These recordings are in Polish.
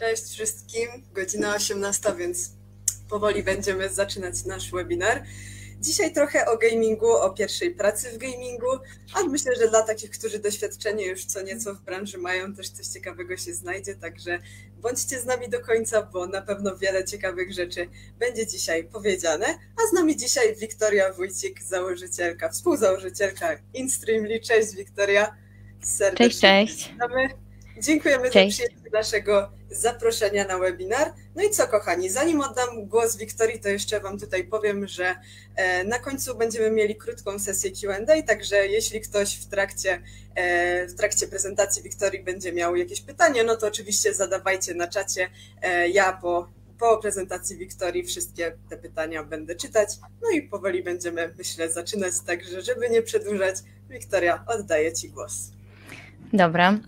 Cześć wszystkim, godzina 18, więc powoli będziemy zaczynać nasz webinar. Dzisiaj trochę o gamingu, o pierwszej pracy w gamingu, a myślę, że dla takich, którzy doświadczenie już co nieco w branży mają, też coś ciekawego się znajdzie, także bądźcie z nami do końca, bo na pewno wiele ciekawych rzeczy będzie dzisiaj powiedziane. A z nami dzisiaj Wiktoria Wójcik, założycielka, współzałożycielka InStreamly. Cześć Wiktoria, serdecznie cześć, cześć. witamy. Dziękujemy Cześć. za przyjęcie naszego zaproszenia na webinar. No i co, kochani, zanim oddam głos Wiktorii, to jeszcze Wam tutaj powiem, że e, na końcu będziemy mieli krótką sesję QA, także jeśli ktoś w trakcie, e, w trakcie prezentacji Wiktorii będzie miał jakieś pytanie, no to oczywiście zadawajcie na czacie. E, ja po, po prezentacji Wiktorii wszystkie te pytania będę czytać. No i powoli będziemy, myślę, zaczynać, także żeby nie przedłużać, Wiktoria, oddaję Ci głos. Dobra.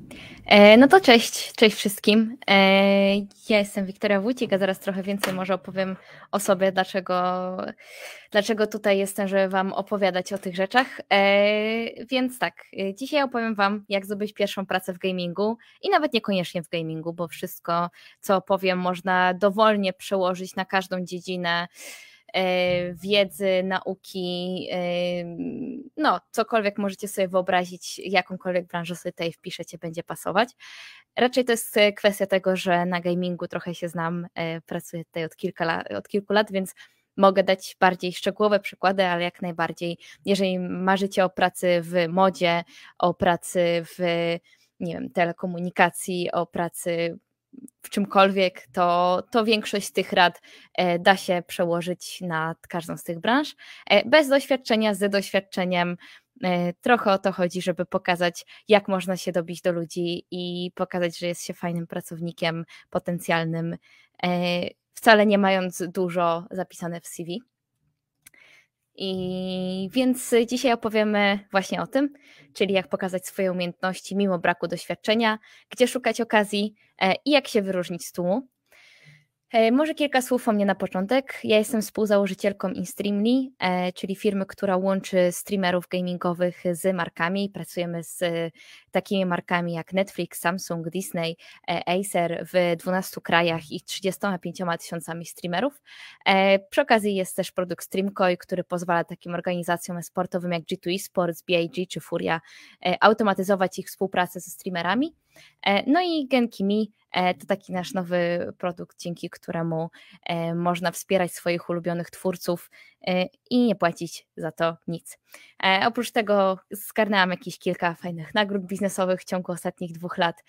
E, no to cześć, cześć wszystkim. E, ja jestem Wiktoria Wójcik, a zaraz trochę więcej może opowiem o sobie, dlaczego, dlaczego tutaj jestem, żeby Wam opowiadać o tych rzeczach. E, więc tak, dzisiaj opowiem Wam, jak zdobyć pierwszą pracę w gamingu i nawet niekoniecznie w gamingu, bo wszystko, co opowiem, można dowolnie przełożyć na każdą dziedzinę wiedzy, nauki, e, no cokolwiek możecie sobie wyobrazić, jakąkolwiek branżę sobie tutaj wpiszecie, będzie pasować. Raczej to jest kwestia tego, że na gamingu trochę się znam, e, pracuję tutaj od, kilka lat, od kilku lat, więc mogę dać bardziej szczegółowe przykłady, ale jak najbardziej, jeżeli marzycie o pracy w modzie, o pracy w nie wiem, telekomunikacji, o pracy w czymkolwiek, to, to większość tych rad e, da się przełożyć na każdą z tych branż. E, bez doświadczenia, z doświadczeniem, e, trochę o to chodzi, żeby pokazać, jak można się dobić do ludzi i pokazać, że jest się fajnym pracownikiem potencjalnym, wcale nie mając dużo zapisane w CV. I więc dzisiaj opowiemy właśnie o tym, czyli jak pokazać swoje umiejętności mimo braku doświadczenia, gdzie szukać okazji e, i jak się wyróżnić z tłumu. E, może kilka słów o mnie na początek. Ja jestem współzałożycielką InStreamly, e, czyli firmy, która łączy streamerów gamingowych z markami. Pracujemy z takimi markami jak Netflix, Samsung, Disney, Acer w 12 krajach i 35 tysiącami streamerów. Przy okazji jest też produkt StreamCoin, który pozwala takim organizacjom sportowym jak G2 Esports, BIG czy Furia automatyzować ich współpracę ze streamerami. No i Genkimi E, to taki nasz nowy produkt, dzięki któremu e, można wspierać swoich ulubionych twórców e, i nie płacić za to nic. Oprócz tego skarnęłam jakieś kilka fajnych nagród biznesowych w ciągu ostatnich dwóch lat,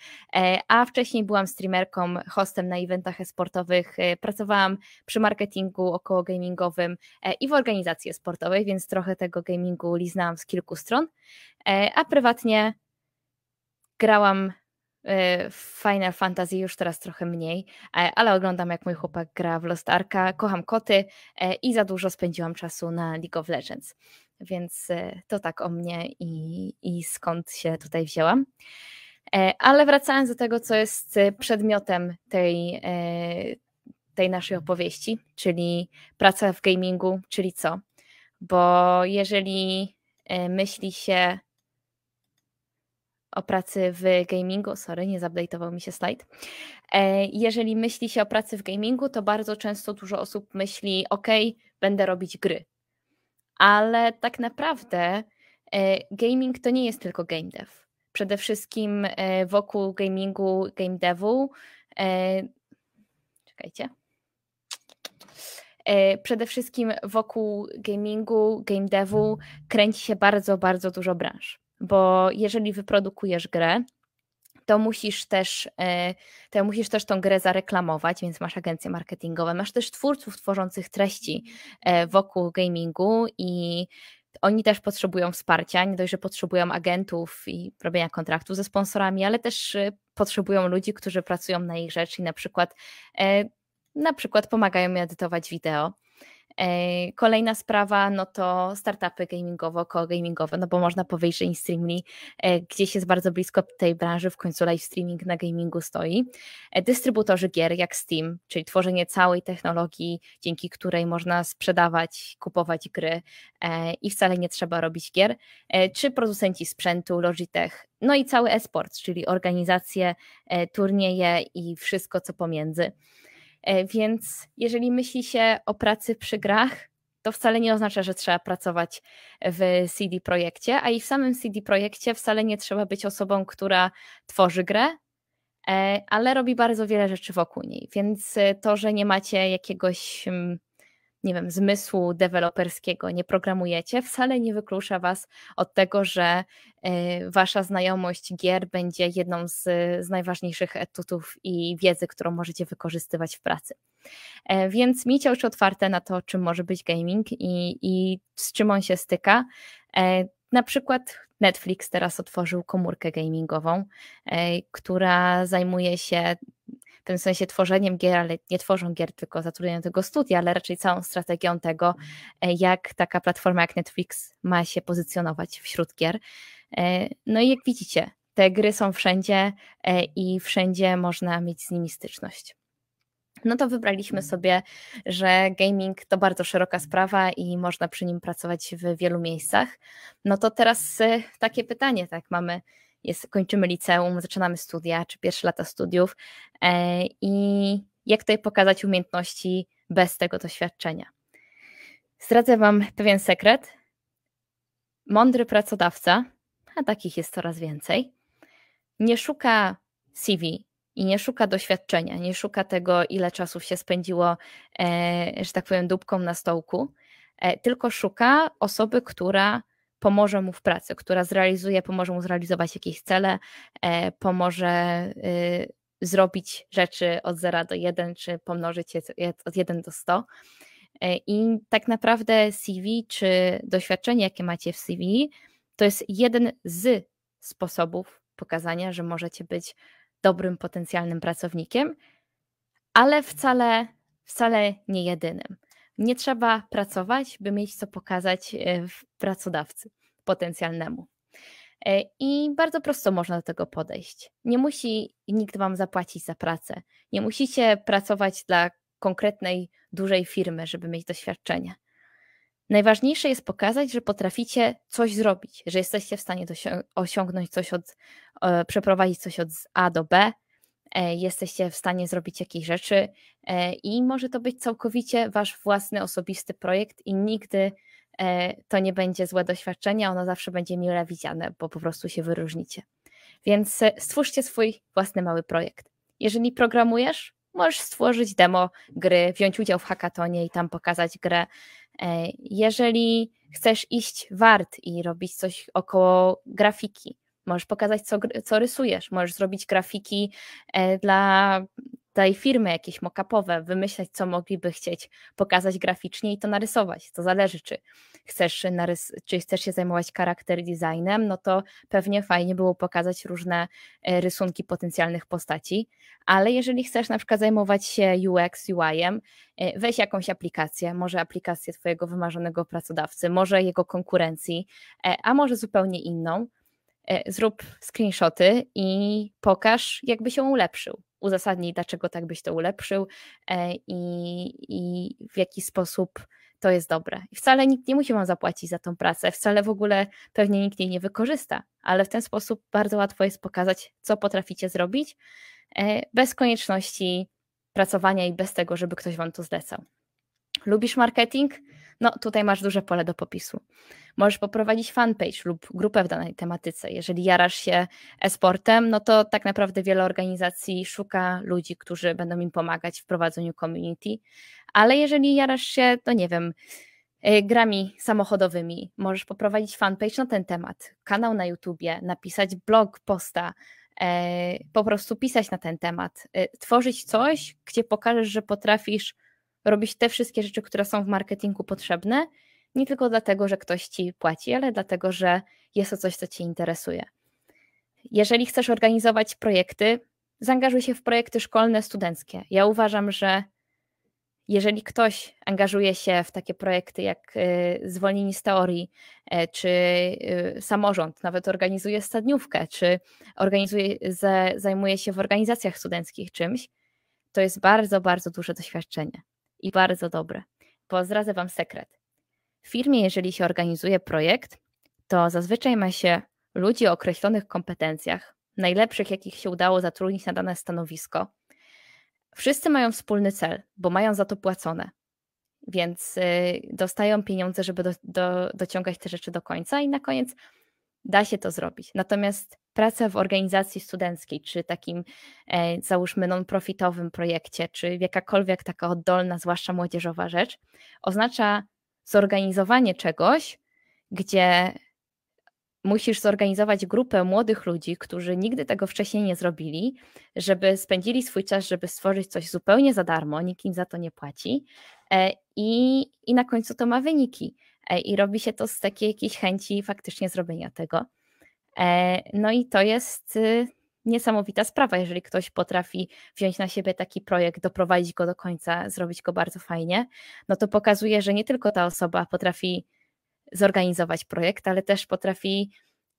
a wcześniej byłam streamerką, hostem na eventach sportowych, pracowałam przy marketingu około gamingowym i w organizacji sportowej, więc trochę tego gamingu liznałam z kilku stron, a prywatnie grałam Final Fantasy już teraz trochę mniej, e, ale oglądam jak mój chłopak gra w Lost Arka, kocham koty e, i za dużo spędziłam czasu na League of Legends. Więc e, to tak o mnie i, i skąd się tutaj wzięłam. Ale wracając do tego, co jest przedmiotem tej, tej naszej opowieści, czyli praca w gamingu, czyli co? Bo jeżeli myśli się o pracy w gamingu, sorry, nie zupdate'ował mi się slajd. E, jeżeli myśli się o pracy w gamingu, to bardzo często dużo osób myśli, ok, będę robić gry. Ale tak naprawdę e, gaming to nie jest tylko game dev. Przede wszystkim e, wokół gamingu, game devu, czekajcie, przede wszystkim wokół gamingu, game devu kręci się bardzo, bardzo dużo branż bo jeżeli wyprodukujesz grę, to musisz też, e, to musisz też tą grę zareklamować, więc masz agencje marketingowe, masz też twórców tworzących treści e, wokół gamingu i oni też potrzebują wsparcia, nie dość, że potrzebują agentów i robienia kontraktów ze sponsorami, ale też e, potrzebują ludzi, którzy pracują na ich rzecz i na przykład na przykład pomagają mi edytować wideo. E, kolejna sprawa, no to startupy gamingowo, koło gamingowe, no bo można powiedzieć, że InStreamly e, gdzieś jest bardzo blisko tej branży, w końcu live streaming na gamingu stoi. E, dystrybutorzy gier jak Steam, czyli tworzenie całej technologii, dzięki której można sprzedawać, kupować gry i wcale nie trzeba robić gier, czy producenci sprzętu, Logitech, no i cały esport, czyli organizacje, turnieje i wszystko co pomiędzy. E, więc jeżeli myśli się o pracy przy grach, to wcale nie oznacza, że trzeba pracować w CD Projekcie, a i w samym CD Projekcie wcale nie trzeba być osobą, która tworzy grę, e, ale robi bardzo wiele rzeczy wokół niej. Więc to, że nie macie jakiegoś mm, nie wiem, zmysłu deweloperskiego nie programujecie, wcale nie wyklucza Was od tego, że e, Wasza znajomość gier będzie jedną z, z najważniejszych etutów i wiedzy, którą możecie wykorzystywać w pracy. E, więc miejcie oczy otwarte na to, czym może być gaming i, i z czym on się styka. E, na przykład Netflix teraz otworzył komórkę gamingową, która zajmuje się w tym sensie tworzeniem gier, ale nie tworzą gier, tylko zatrudniają tego studia, ale raczej całą strategią tego, e, jak taka platforma jak Netflix ma się pozycjonować wśród gier. E, no i jak widzicie, te gry są wszędzie e, i wszędzie można mieć z nimi styczność. No to wybraliśmy sobie, że gaming to bardzo szeroka sprawa i można przy nim pracować w wielu miejscach. No to teraz takie pytanie, tak, mamy jest, kończymy liceum, zaczynamy studia, czy pierwsze lata studiów e, i jak tutaj pokazać umiejętności bez tego doświadczenia. Zdradzę Wam pewien sekret. Mądry pracodawca, a takich jest coraz więcej, nie szuka CV i nie szuka doświadczenia, nie szuka tego, ile czasu się spędziło, e, że tak powiem, dupką na stołku, e, tylko szuka osoby, która pomoże mu w pracy, która zrealizuje, pomoże mu zrealizować jakieś cele, e, pomoże y, zrobić rzeczy od 0 do 1, czy pomnożyć je od 1 do 100. E, I tak naprawdę CV czy doświadczenie, jakie macie w CV, to jest jeden z sposobów pokazania, że możecie być dobrym potencjalnym pracownikiem, ale wcale, wcale nie jedynym. Nie trzeba pracować, by mieć co pokazać e, pracodawcy potencjalnemu. E, I bardzo prosto można do tego podejść. Nie musi nikt Wam zapłacić za pracę. Nie musicie pracować dla konkretnej, dużej firmy, żeby mieć doświadczenie. Najważniejsze jest pokazać, że potraficie coś zrobić, że jesteście w stanie osiągnąć coś od, przeprowadzić coś od A do B, E, jesteście w stanie zrobić jakieś rzeczy e, i może to być całkowicie wasz własny, osobisty projekt i nigdy e, to nie będzie złe doświadczenie, ono zawsze będzie mile widziane, bo po prostu się wyróżnicie. Więc stwórzcie swój własny mały projekt. Jeżeli programujesz, możesz stworzyć demo gry, wziąć udział w hackatonie i tam pokazać grę. Jeżeli chcesz iść wart i robić coś około grafiki, Możesz pokazać, co, co rysujesz, możesz zrobibyć grafiki e, dla tej firmy jakieś mock-upowe, wymyśleć, co mogliby chcieć pokazać graficznie i to narysować. To zależy, czy chcesz, narys- czy chcesz się zajmować charakter designem, no to pewnie fajnie było pokazać różne e, rysunki potencjalnych postaci, ale jeżeli chcesz na przykład zajmować się UX, UI-em, e, weź jakąś aplikację, może aplikację Twojego wymarzonego pracodawcy, może jego konkurencji, a może zupełnie inną, zrób screenshoty i pokaż, jakby się ulepszył. Uzasadnij, dlaczego tak byś to ulepszył e, i, i w jaki sposób to jest dobre. I wcale nikt nie musi wam zapłacić za tą pracę, wcale w ogóle pewnie nikt jej nie wykorzysta, ale w ten sposób bardzo łatwo jest pokazać, co potraficie zrobić, e, bez konieczności pracowania i bez tego, żeby ktoś wam to zlecał. Lubisz marketing? No tutaj masz duże pole do popisu. Możesz poprowadzić fanpage lub grupę w danej tematyce. Jeżeli jarasz się e-sportem, no to tak naprawdę wiele organizacji szuka ludzi, którzy będą im pomagać w prowadzeniu community, ale jeżeli jarasz się, no nie wiem, e, grami samochodowymi, możesz poprowadzić fanpage na ten temat, kanał na YouTubie, napisać blog, posta, e, po prostu pisać na ten temat, e, tworzyć coś, gdzie pokażesz, że potrafisz robić te wszystkie rzeczy, które są w marketingu potrzebne, nie tylko dlatego, że ktoś ci płaci, ale dlatego, że jest to coś, co cię interesuje. Jeżeli chcesz organizować projekty, zaangażuj się w projekty szkolne, studenckie. Ja uważam, że jeżeli ktoś angażuje się w takie projekty jak y, zwolnienie z teorii, e, czy y, samorząd, nawet organizuje stadniówkę, czy organizuje, zajmuje się w organizacjach studenckich czymś, to jest bardzo, bardzo duże doświadczenie i bardzo dobre. Bo zdradzę Wam sekret. W firmie, jeżeli się organizuje projekt, to zazwyczaj ma się ludzi o określonych kompetencjach, najlepszych, jakich się udało zatrudnić na dane stanowisko. Wszyscy mają wspólny cel, bo mają za to płacone, więc y, dostają pieniądze, żeby do, do, dociągać te rzeczy do końca i na koniec da się to zrobić. Natomiast praca w organizacji studenckiej, czy takim e, załóżmy non-profitowym projekcie, czy jakakolwiek taka oddolna, zwłaszcza młodzieżowa rzecz, oznacza zorganizowanie czegoś, gdzie musisz zorganizować grupę młodych ludzi, którzy nigdy tego wcześniej nie zrobili, żeby spędzili swój czas, żeby stworzyć coś zupełnie za darmo, nikt im za to nie płaci e, i, i na końcu to ma wyniki. E, I robi się to z takiej jakiejś chęci faktycznie zrobienia tego. E, no i to jest y, niesamowita sprawa, jeżeli ktoś potrafi wziąć na siebie taki projekt, doprowadzić go do końca, zrobić go bardzo fajnie, no to pokazuje, że nie tylko ta osoba potrafi zorganizować projekt, ale też potrafi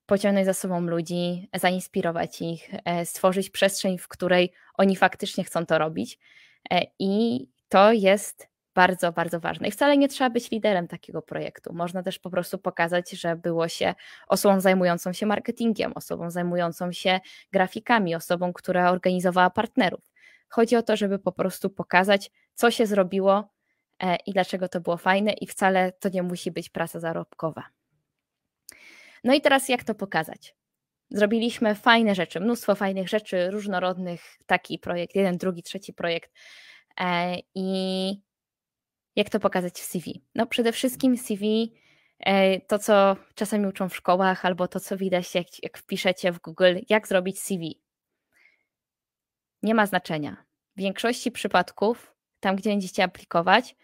pociągnąć za sobą ludzi, zainspirować ich, e, stworzyć przestrzeń, w której oni faktycznie chcą to robić. E, I to jest bardzo, bardzo ważne. I wcale nie trzeba być liderem takiego projektu. Można też po prostu pokazać, że było się osobą zajmującą się marketingiem, osobą zajmującą się grafikami, osobą, która organizowała partnerów. Chodzi o to, żeby po prostu pokazać, co się zrobiło e, i dlaczego to było fajne, i wcale to nie musi być praca zarobkowa. No i teraz jak to pokazać? Zrobiliśmy fajne rzeczy, mnóstwo fajnych rzeczy, różnorodnych, taki projekt, jeden, drugi, trzeci projekt. E, I jak to pokazać w CV? No przede wszystkim CV e, to, co czasami uczą w szkołach, albo to, co widać, jak, jak wpiszecie w Google, jak zrobić CV. Nie ma znaczenia. W większości przypadków, tam gdzie będziecie aplikować,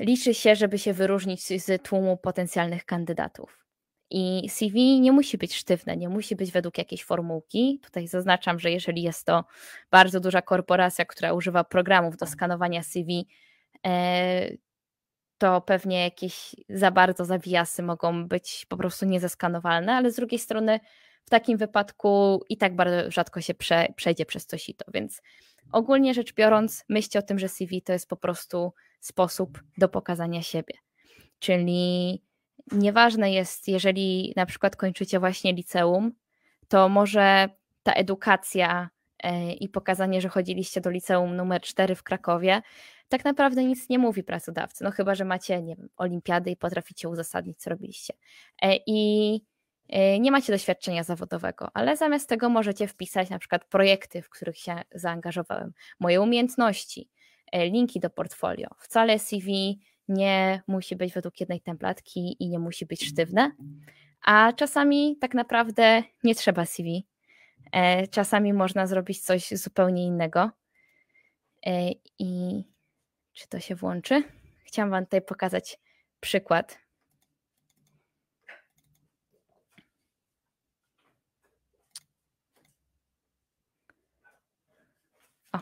liczy się, żeby się wyróżnić z tłumu potencjalnych kandydatów. I CV nie musi być sztywne, nie musi być według jakiejś formułki. Tutaj zaznaczam, że jeżeli jest to bardzo duża korporacja, która używa programów do skanowania CV, to pewnie jakieś za bardzo zawijasy mogą być po prostu niezeskanowalne, ale z drugiej strony w takim wypadku i tak bardzo rzadko się prze, przejdzie przez to, więc ogólnie rzecz biorąc, myślcie o tym, że CV to jest po prostu sposób do pokazania siebie. Czyli nieważne jest, jeżeli na przykład kończycie właśnie liceum, to może ta edukacja e, i pokazanie, że chodziliście do liceum numer 4 w Krakowie, tak naprawdę nic nie mówi pracodawcy. No chyba, że macie, nie wiem, olimpiady i potraficie uzasadnić, co robiliście. E, I e, nie macie doświadczenia zawodowego, ale zamiast tego możecie wpisać na przykład projekty, w których się zaangażowałem, moje umiejętności, linki do portfolio. Wcale CV nie musi być według jednej templatki i nie musi być sztywne, a czasami tak naprawdę nie trzeba CV. E, czasami można zrobić coś zupełnie innego. E, I czy to się włączy? Chciałam Wam tutaj pokazać przykład. O,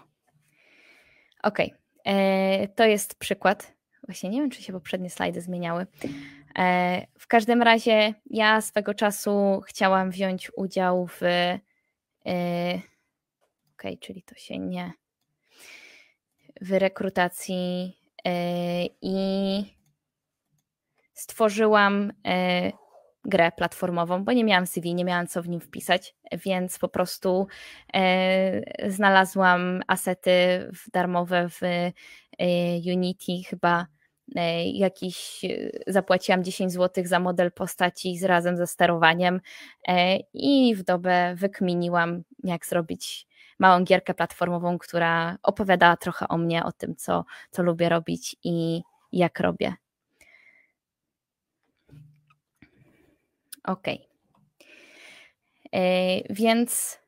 ok. E, to jest przykład Właśnie nie wiem, czy się poprzednie slajdy zmieniały. E, w każdym razie ja swego czasu chciałam wziąć udział w. E, ok, czyli to się nie. W rekrutacji e, i stworzyłam grę platformową, bo nie miałam CV, nie miałam co w nim wpisać, więc po prostu znalazłam asety darmowe w Unity. Chyba E, jakiś, e, zapłaciłam 10 zł za model postaci z razem ze sterowaniem e, i w dobę wykminiłam, jak zrobić małą gierkę platformową, która opowiadała trochę o mnie, o tym, co, co lubię robić i jak robię. Ok. Więc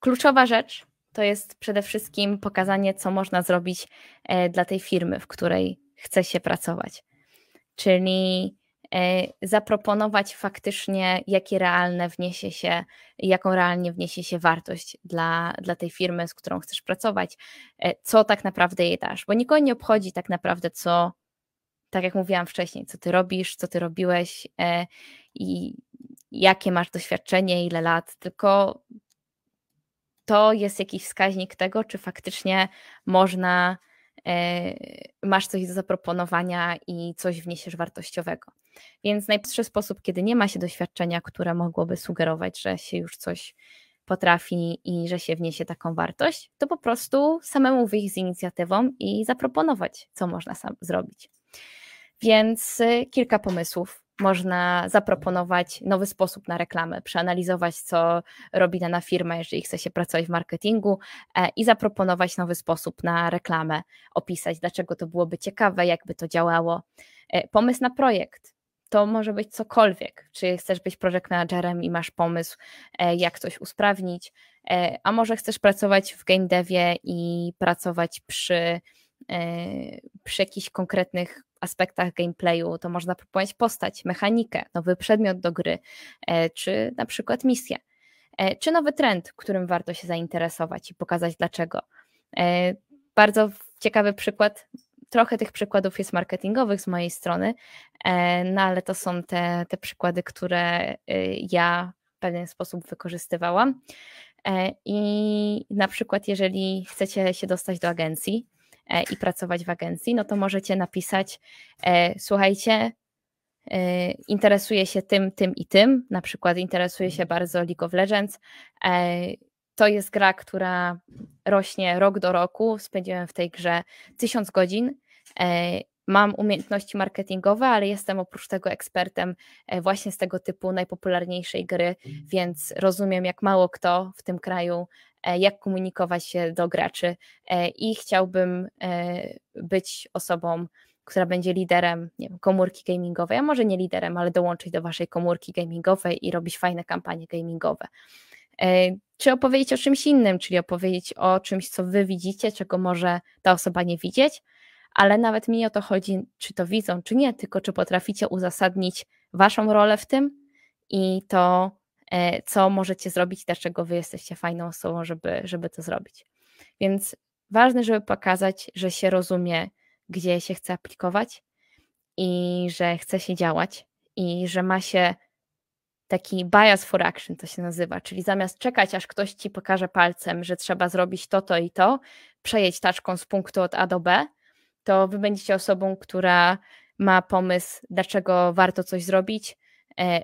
kluczowa rzecz to jest przede wszystkim pokazanie, co można zrobić dla tej firmy, w której chce się pracować. Czyli zaproponować faktycznie, jakie realne wniesie się, jaką realnie wniesie się wartość dla, dla tej firmy, z którą chcesz pracować, co tak naprawdę jej dasz, bo nikogo nie obchodzi tak naprawdę, co, tak jak mówiłam wcześniej, co ty robisz, co ty robiłeś i jakie masz doświadczenie, ile lat, tylko to jest jakiś wskaźnik tego, czy faktycznie można, e, masz coś do zaproponowania i coś wniesiesz wartościowego. Więc najprostszy sposób, kiedy nie ma się doświadczenia, które mogłoby sugerować, że się już coś potrafi i że się wniesie taką wartość, to po prostu samemu wyjść z inicjatywą i zaproponować, co można sam zrobić. Więc y, kilka pomysłów można zaproponować nowy sposób na reklamę, przeanalizować, co robi dana firma, jeżeli chce się pracować w marketingu e, i zaproponować nowy sposób na reklamę, opisać, dlaczego to byłoby ciekawe, jakby to działało. E, pomysł na projekt. To może być cokolwiek. Czy chcesz być project managerem i masz pomysł, e, jak coś usprawnić, a może chcesz pracować w game devie i pracować przy, przy jakichś konkretnych aspektach gameplayu, to można proponować postać, mechanikę, nowy przedmiot do gry, e, czy na przykład misję, e, czy nowy trend, którym warto się zainteresować i pokazać dlaczego. E, bardzo ciekawy przykład, trochę tych przykładów jest marketingowych z mojej strony, no ale to są te, te przykłady, które ja w pewien sposób wykorzystywałam. I na przykład, jeżeli chcecie się dostać do agencji, E, i pracować w agencji, no to możecie napisać, e, słuchajcie, e, interesuję się tym, tym i tym, na przykład interesuję się bardzo League of Legends. To jest gra, która rośnie rok do roku. Spędziłem w tej grze tysiąc godzin. Mam umiejętności marketingowe, ale jestem oprócz tego ekspertem właśnie z tego typu najpopularniejszej gry, więc rozumiem, jak mało kto w tym kraju E, jak komunikować się do graczy e, i chciałbym e, być osobą, która będzie liderem nie wiem, komórki gamingowej, a może nie liderem, ale dołączyć do waszej komórki gamingowej i robić fajne kampanie gamingowe. Czy opowiedzieć o czymś innym, czyli opowiedzieć o czymś, co wy widzicie, czego może ta osoba nie widzieć, ale nawet mi o to chodzi, czy to widzą, czy nie, tylko czy potraficie uzasadnić waszą rolę w tym i to, E, co możecie zrobić, dlaczego wy jesteście fajną osobą, żeby, żeby to zrobić. Więc ważne, żeby pokazać, że się rozumie, gdzie się chce aplikować i że chce się działać i że ma się taki bias for action to się nazywa, czyli zamiast czekać, aż ktoś ci pokaże palcem, że trzeba zrobić to, to i to, przejedź taczką z punktu od A do B, to wy będziecie osobą, która ma pomysł, dlaczego warto coś zrobić, e,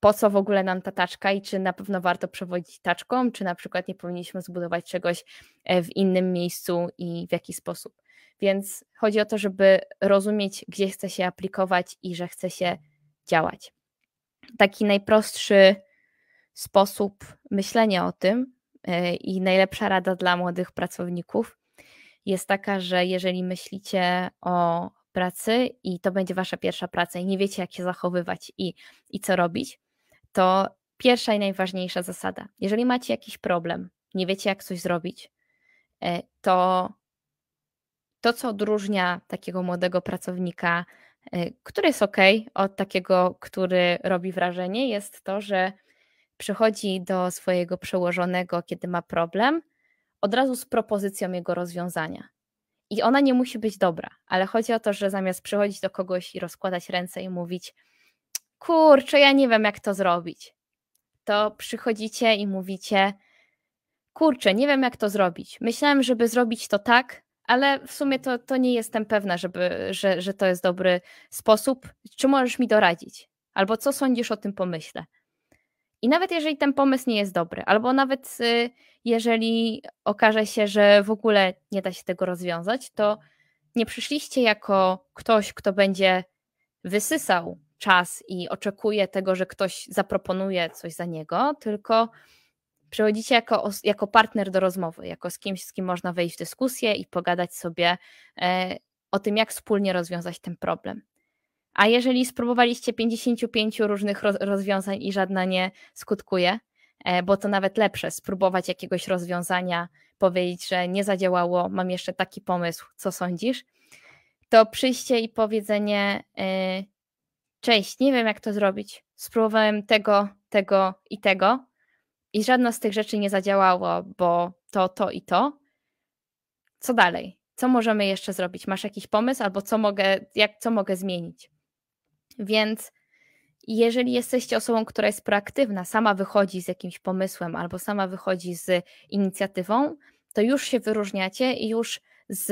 po co w ogóle nam ta taczka i czy na pewno warto przewodzić taczką, czy na przykład nie powinniśmy zbudować czegoś e, w innym miejscu i w jaki sposób. Więc chodzi o to, żeby rozumieć, gdzie chce się aplikować i że chce się działać. Taki najprostszy sposób myślenia o tym e, i najlepsza rada dla młodych pracowników jest taka, że jeżeli myślicie o pracy i to będzie wasza pierwsza praca i nie wiecie, jak się zachowywać i, i co robić, to pierwsza i najważniejsza zasada. Jeżeli macie jakiś problem, nie wiecie, jak coś zrobić, e, to to, co odróżnia takiego młodego pracownika, e, który jest ok, od takiego, który robi wrażenie, jest to, że przychodzi do swojego przełożonego, kiedy ma problem, od razu z propozycją jego rozwiązania. I ona nie musi być dobra, ale chodzi o to, że zamiast przychodzić do kogoś i rozkładać ręce i mówić, kurczę, ja nie wiem, jak to zrobić. To przychodzicie i mówicie, kurczę, nie wiem, jak to zrobić. Myślałem, żeby zrobić to tak, ale w sumie to, to nie jestem pewna, żeby, że, że to jest dobry sposób. Czy możesz mi doradzić? Albo co sądzisz o tym pomyśle? I nawet jeżeli ten pomysł nie jest dobry, albo nawet y, jeżeli okaże się, że w ogóle nie da się tego rozwiązać, to nie przyszliście jako ktoś, kto będzie wysysał czas i oczekuje tego, że ktoś zaproponuje coś za niego, tylko przychodzicie jako, jako partner do rozmowy, jako z kimś, z kim można wejść w dyskusję i pogadać sobie e, o tym, jak wspólnie rozwiązać ten problem. A jeżeli spróbowaliście 55 różnych rozwiązań i żadna nie skutkuje, e, bo to nawet lepsze, spróbować jakiegoś rozwiązania, powiedzieć, że nie zadziałało, mam jeszcze taki pomysł, co sądzisz, to przyjście i powiedzenie, e, cześć, nie wiem jak to zrobić. Spróbowałem tego, tego i tego i żadna z tych rzeczy nie zadziałało, bo to, to i to. Co dalej? Co możemy jeszcze zrobić? Masz jakiś pomysł albo co mogę, jak, co mogę zmienić? Więc jeżeli jesteście osobą, która jest proaktywna, sama wychodzi z jakimś pomysłem albo sama wychodzi z inicjatywą, to już się wyróżniacie i już z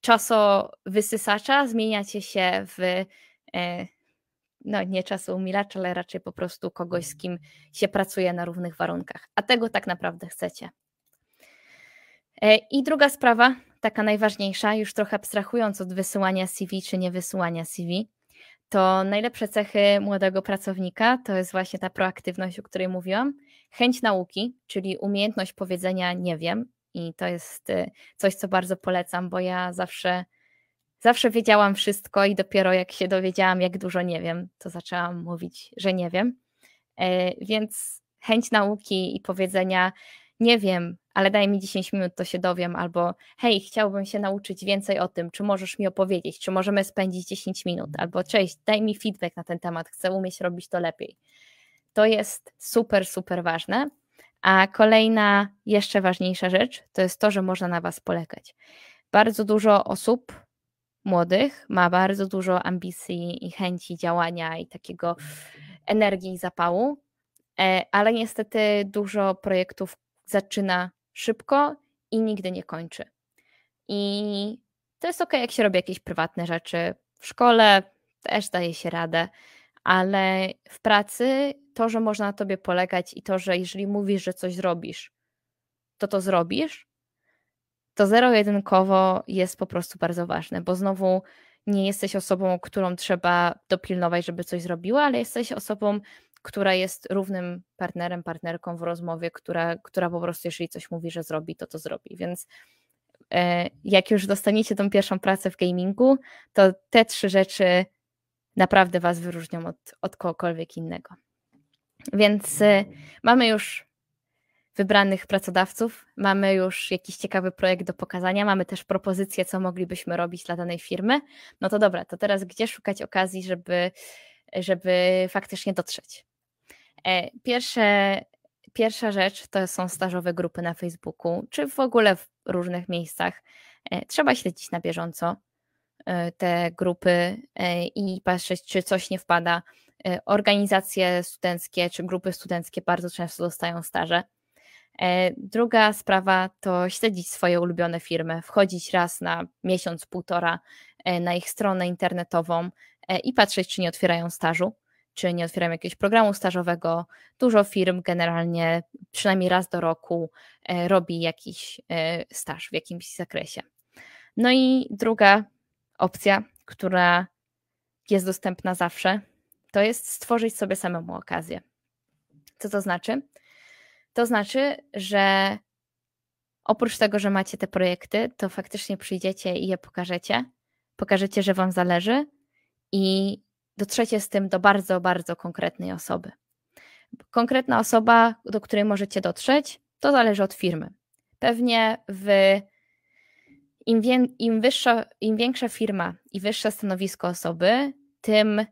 czasowysysacza zmieniacie się w e, no nie czasu umilacza, ale raczej po prostu kogoś, z kim się pracuje na równych warunkach. A tego tak naprawdę chcecie. E, I druga sprawa, taka najważniejsza, już trochę abstrahując od wysyłania CV czy nie wysyłania CV, to najlepsze cechy młodego pracownika to jest właśnie ta proaktywność, o której mówiłam, chęć nauki, czyli umiejętność powiedzenia nie wiem. I to jest e, coś, co bardzo polecam, bo ja zawsze Zawsze wiedziałam wszystko i dopiero jak się dowiedziałam, jak dużo nie wiem, to zaczęłam mówić, że nie wiem. E, więc chęć nauki i powiedzenia, nie wiem, ale daj mi 10 minut, to się dowiem, albo hej, chciałbym się nauczyć więcej o tym, czy możesz mi opowiedzieć, czy możemy spędzić 10 minut, albo cześć, daj mi feedback na ten temat, chcę umieć robić to lepiej. To jest super, super ważne. A kolejna, jeszcze ważniejsza rzecz, to jest to, że można na Was polegać. Bardzo dużo osób młodych ma bardzo dużo ambicji i chęci działania i takiego energii i zapału, e, ale niestety dużo projektów zaczyna szybko i nigdy nie kończy. I to jest ok, jak się robi jakieś prywatne rzeczy. W szkole też daje się radę, ale w pracy to, że można na tobie polegać i to, że jeżeli mówisz, że coś zrobisz, to to zrobisz, to zero-jedynkowo jest po prostu bardzo ważne, bo znowu nie jesteś osobą, którą trzeba dopilnować, żeby coś zrobiła, ale jesteś osobą, która jest równym partnerem, partnerką w rozmowie, która, która po prostu, jeżeli coś mówi, że zrobi, to to zrobi. Więc e, jak już dostaniecie tą pierwszą pracę w gamingu, to te trzy rzeczy naprawdę Was wyróżnią od, od kogokolwiek innego. Więc e, mamy już wybranych pracodawców, mamy już jakiś ciekawy projekt do pokazania, mamy też propozycje, co moglibyśmy robić dla danej firmy. No to dobra, to teraz gdzie szukać okazji, żeby, żeby faktycznie dotrzeć? E, pierwsze, pierwsza rzecz to są stażowe grupy na Facebooku, czy w ogóle w różnych miejscach. E, trzeba śledzić na bieżąco e, te grupy i patrzeć, czy coś nie wpada. Organizacje studenckie czy grupy studenckie bardzo często dostają staże druga sprawa to śledzić swoje ulubione firmy, wchodzić raz na miesiąc, półtora e, na ich stronę internetową e, i patrzeć, czy nie otwierają stażu, czy nie otwierają jakiegoś programu stażowego. Dużo firm generalnie przynajmniej raz do roku robi jakiś staż w jakimś zakresie. No i druga opcja, która jest dostępna zawsze, to jest stworzyć sobie samemu okazję. Co to znaczy? To znaczy, że oprócz tego, że macie te projekty, to faktycznie przyjdziecie i je pokażecie. Pokażecie, że Wam zależy i dotrzecie z tym do bardzo, bardzo konkretnej osoby. Konkretna osoba, do której możecie dotrzeć, to zależy od firmy. Pewnie w im, wie, im, wyższa, im większa firma i wyższe stanowisko osoby, tym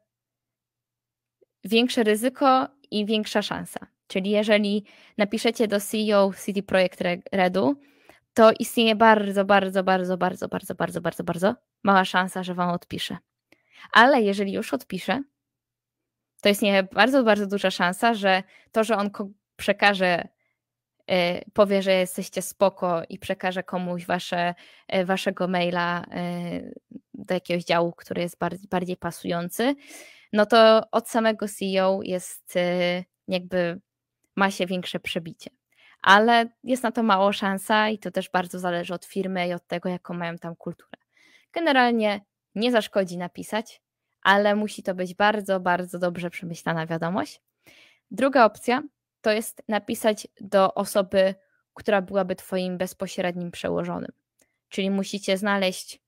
większe ryzyko i większa szansa. Czyli jeżeli napiszecie do CEO City Projekt Redu, to istnieje bardzo, bardzo, bardzo, bardzo, bardzo, bardzo, bardzo, bardzo mała szansa, że Wam odpisze. Ale jeżeli już odpisze, to istnieje bardzo, bardzo duża szansa, że to, że on przekaże, y, powie, że jesteście spoko i przekaże komuś wasze, y, waszego maila y, do jakiegoś działu, który jest bardziej, bardziej pasujący, no to od samego CEO jest jakby ma się większe przebicie. Ale jest na to mało szansa i to też bardzo zależy od firmy i od tego, jaką mają tam kulturę. Generalnie nie zaszkodzi napisać, ale musi to być bardzo, bardzo dobrze przemyślana wiadomość. Druga opcja to jest napisać do osoby, która byłaby Twoim bezpośrednim przełożonym. Czyli musicie znaleźć,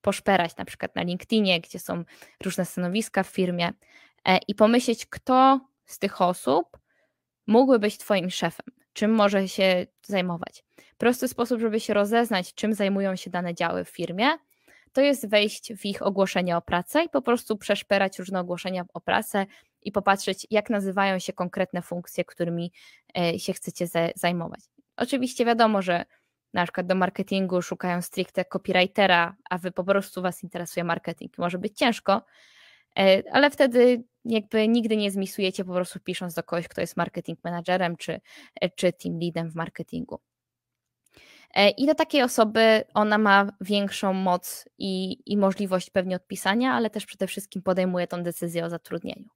poszperać na przykład na LinkedInie, gdzie są różne stanowiska w firmie e, i pomyśleć, kto z tych osób mógłby być Twoim szefem, czym może się zajmować. Prosty sposób, żeby się rozeznać, czym zajmują się dane działy w firmie, to jest wejść w ich ogłoszenia o pracę i po prostu przeszperać różne ogłoszenia o pracę i popatrzeć, jak nazywają się konkretne funkcje, którymi e, się chcecie zajmować. Oczywiście wiadomo, że na przykład do marketingu szukają stricte copywritera, a wy po prostu was interesuje marketing. Może być ciężko, ale wtedy jakby nigdy nie zmisujecie po prostu pisząc do kogoś, kto jest marketing managerem czy, e, czy team leadem w marketingu. E, I do takiej osoby ona ma większą moc i, i możliwość pewnie odpisania, ale też przede wszystkim podejmuje tą decyzję o zatrudnieniu.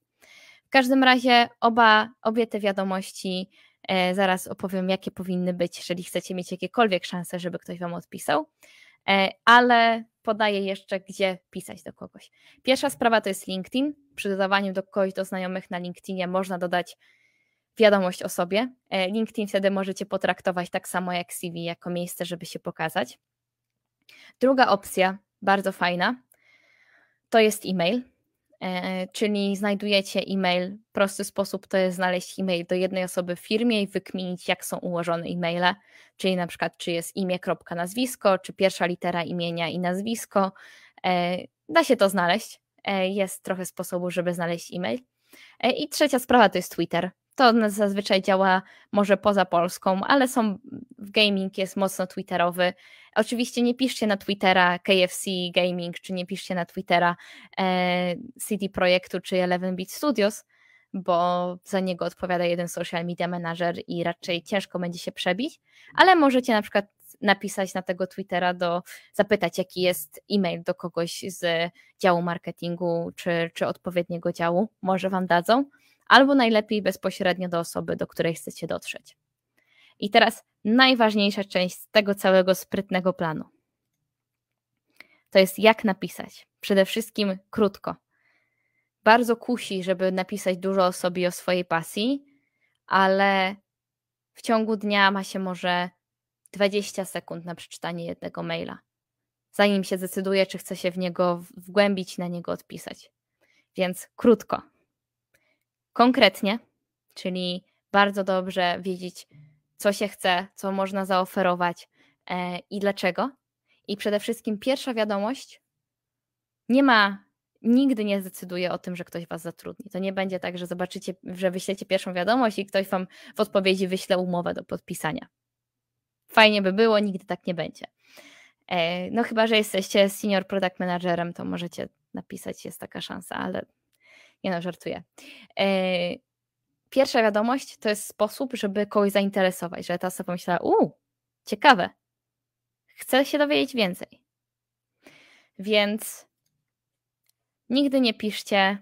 W każdym razie oba, obie te wiadomości e, zaraz opowiem, jakie powinny być, jeżeli chcecie mieć jakiekolwiek szanse, żeby ktoś Wam odpisał, e, ale podaję jeszcze, gdzie pisać do kogoś. Pierwsza sprawa to jest LinkedIn. Przy dodawaniu do kogoś do znajomych na LinkedInie można dodać wiadomość o sobie. E, LinkedIn wtedy możecie potraktować tak samo jak CV, jako miejsce, żeby się pokazać. Druga opcja, bardzo fajna, to jest e-mail, e, czyli znajdujecie e-mail. Prosty sposób to jest znaleźć e-mail do jednej osoby w firmie i wykminić, jak są ułożone e-maile, czyli na przykład, czy jest imię, kropka, nazwisko, czy pierwsza litera imienia i nazwisko. E, da się to znaleźć. Jest trochę sposobu, żeby znaleźć e-mail. I trzecia sprawa to jest Twitter. To zazwyczaj działa może poza Polską, ale są, w gaming jest mocno twitterowy. Oczywiście nie piszcie na Twittera KFC Gaming, czy nie piszcie na Twittera e, CD Projektu, czy Eleven Beat Studios, bo za niego odpowiada jeden social media manager i raczej ciężko będzie się przebić, ale możecie na przykład napisać na tego Twittera, do, zapytać, jaki jest e-mail do kogoś z działu marketingu czy, czy odpowiedniego działu, może Wam dadzą albo najlepiej bezpośrednio do osoby, do której chcecie dotrzeć. I teraz najważniejsza część tego całego sprytnego planu. To jest jak napisać. Przede wszystkim krótko. Bardzo kusi, żeby napisać dużo o sobie o swojej pasji, ale w ciągu dnia ma się może 20 sekund na przeczytanie jednego maila, zanim się zdecyduje, czy chce się w niego wgłębić, na niego odpisać. Więc krótko konkretnie, czyli bardzo dobrze wiedzieć, co się chce, co można zaoferować e, i dlaczego. I przede wszystkim pierwsza wiadomość nie ma, nigdy nie zdecyduje o tym, że ktoś was zatrudni. To nie będzie tak, że zobaczycie, że wyślecie pierwszą wiadomość i ktoś wam w odpowiedzi wyśle umowę do podpisania. Fajnie by było, nigdy tak nie będzie. E, no chyba, że jesteście senior product managerem, to możecie napisać, jest taka szansa, ale nie no, żartuję. E, pierwsza wiadomość to jest sposób, żeby kogoś zainteresować, że ta osoba myślała, uuu, ciekawe, chcę się dowiedzieć więcej. Więc nigdy nie piszcie,